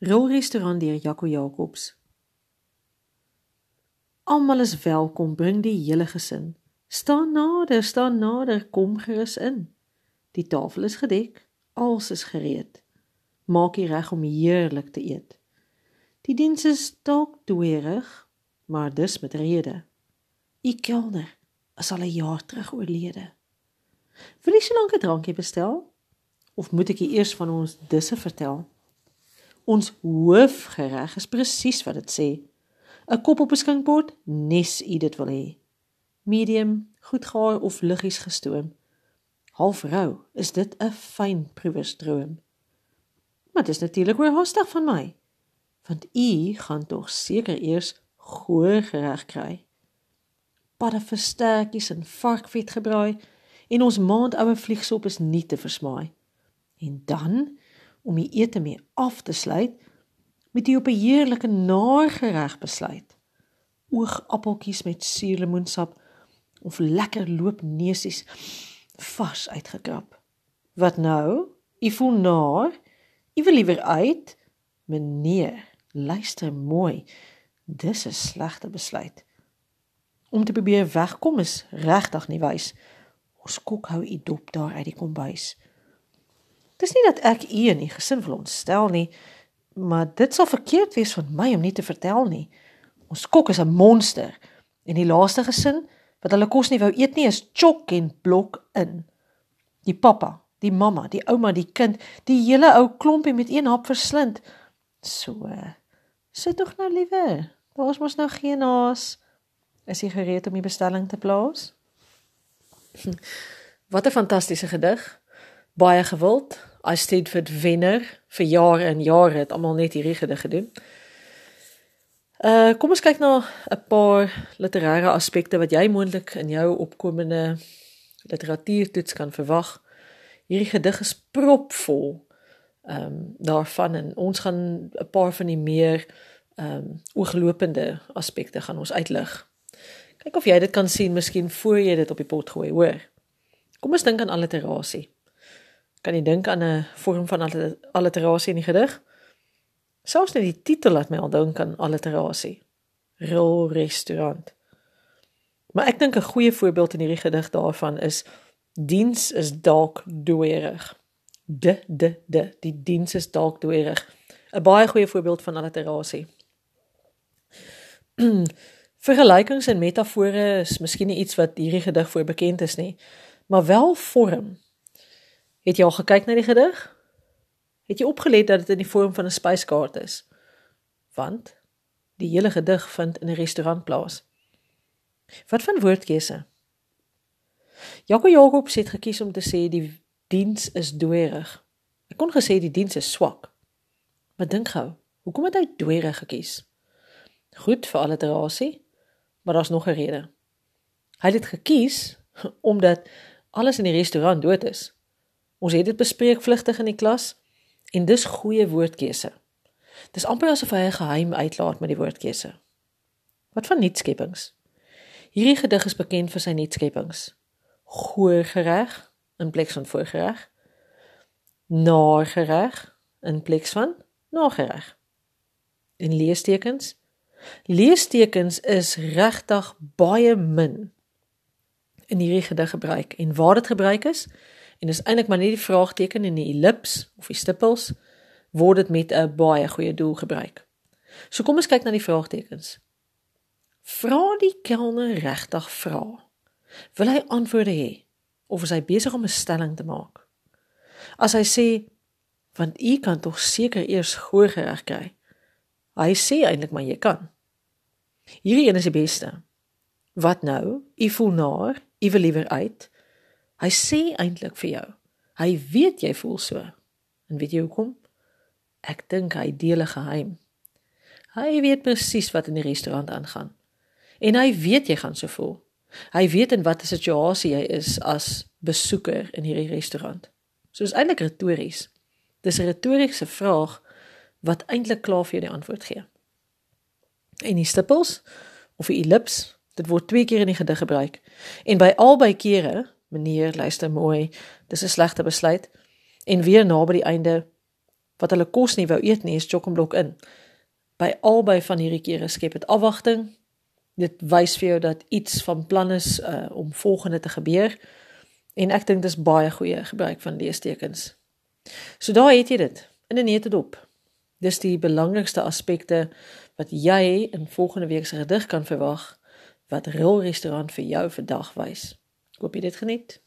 Rolrestaurant deur Jaco Jacobs. Almal is welkom, bring die hele gesin. Staan nader, staan nader, kom gerus in. Die tafel is gedek, alles is gereed. Maak jy reg om heerlik te eet. Die diens is dalk dweerig, maar dis met rede. U kelner is al 'n jaar terug oorlede. Wil jy so lank 'n drankie bestel? Of moet ek eers van ons disse vertel? Ons hoofgereg is presies wat dit sê. 'n Kop op 'n skinkbord, nes u dit wil hê. Medium, goed gaar of liggies gestoom. Half rou, is dit 'n fyn proewersdroom. Maar dit is natuurlik oor haastig van my. Want u gaan tog seker eers goeie gereg kry. Padde versterkies en varkvet gebraai en ons maand oue vliegsop is nie te versmaai. En dan om die ete mee af te sluit, moet jy op 'n heerlike nagereg besluit. Oogappeltjies met suurlemoensap of lekker loopneusies vars uitgekrap. Wat nou? U voel naar? U wil liewer uit? Meneer, luister mooi. Dis 'n slegte besluit. Om te probeer wegkom is regtig nie wys. Ons kok hou u dop daar uit die kombuis. Dis nie dat ek u in die gesin wil ontstel nie, maar dit sal verkeerd wees van my om nie te vertel nie. Ons kok is 'n monster en die laaste gesin wat hulle kos nie wou eet nie is chok en blok in. Die pappa, die mamma, die ouma, die kind, die hele ou klompie met een hap verslind. So. Sit tog nou liewe. Daar's mos nou geen haas. Is jy gereed om die bestelling te plaas? Wat 'n fantastiese gedig baie gewild. Stayed vir wenner vir jare en jare het almal net hierdie gedig gedoen. Uh kom ons kyk na 'n paar literêre aspekte wat jy moontlik in jou opkomende literatuurtoets kan verwag. Hierdie gedig is propvol ehm um, daarvan en ons gaan 'n paar van die meer ehm um, ooglopende aspekte gaan ons uitlig. Kyk of jy dit kan sien miskien voor jy dit op die pot gooi, hoor. Kom ons dink aan alliterasie. Kan jy dink aan 'n vorm van alliterasie in die gedig? Selfs net die titel laat my al dink aan alliterasie. Rol restaurant. Maar ek dink 'n goeie voorbeeld in hierdie gedig daarvan is diens is dalk dooierig. De de de, die diens is dalk dooierig. 'n Baie goeie voorbeeld van alliterasie. Vergelykings en metafore is miskien iets wat hierdie gedig voor bekend is nie, maar wel vorm. Het jy al gekyk na die gedig? Het jy opgelet dat dit in die vorm van 'n spyskaart is? Want die hele gedig vind in 'n restaurant plaas. Wat van woordkeuse? Jaco Jacob het gekies om te sê die diens is dooierig. Ek kon gesê die diens is swak. Maar dink gou, hoekom het hy dooierig gekies? Goed vir alliterasie, maar daar's nog 'n rede. Hy het dit gekies omdat alles in die restaurant dood is. Ons het dit bespreek vlugtig in die klas en dis goeie woordkeuse. Dis amper asof hy 'n geheim uitlaat met die woordkeuse. Wat van nuutskeppings? Hierdie gedig is bekend vir sy nuutskeppings. Goeie gereg in plek van voorgereg. Nagereg in plek van nagereg. En leestekens? Leestekens is regtig baie min in hierdie gedig gebruik en waar dit gebruik is, En dis eintlik maar net die vraagteken en die ellips of die stippels word dit met 'n baie goeie doel gebruik. So kom ons kyk na die vraagtekens. Vra die kelner regtig vra. Wil hy antwoorde hê of is hy besig om 'n stelling te maak? As hy sê want u kan tog seker eers goeie gereg kry. Hy sê eintlik maar jy kan. Hierdie een is die beste. Wat nou? U voel naar, u wil liewer uit. Hy sê eintlik vir jou. Hy weet jy voel so. En weet jy hoekom? Ek dink hy deel 'n geheim. Hy weet presies wat in die restaurant aangaan. En hy weet jy gaan so voel. Hy weet in watter situasie jy is as besoeker in hierdie restaurant. So is eintlik retories. Dis 'n retoriese vraag wat eintlik klaar vir jou die antwoord gee. En die stippels of die ellips, dit word twee keer in die gedig gebruik. En by albei kere meneer, luister mooi. Dis 'n slegte besluit. En weer na by die einde wat hulle kos nie wou eet nie, is chokkenblok in. By albei van hierdie kere skep dit afwagting. Dit wys vir jou dat iets van plan is uh, om volgende te gebeur. En ek dink dis baie goeie gebruik van leestekens. So daar het jy dit in 'n neutedop. Dis die belangrikste aspekte wat jy in volgende week se gedig kan verwag wat Ril restaurant vir jou vandag wys. Hoop jy dit geniet.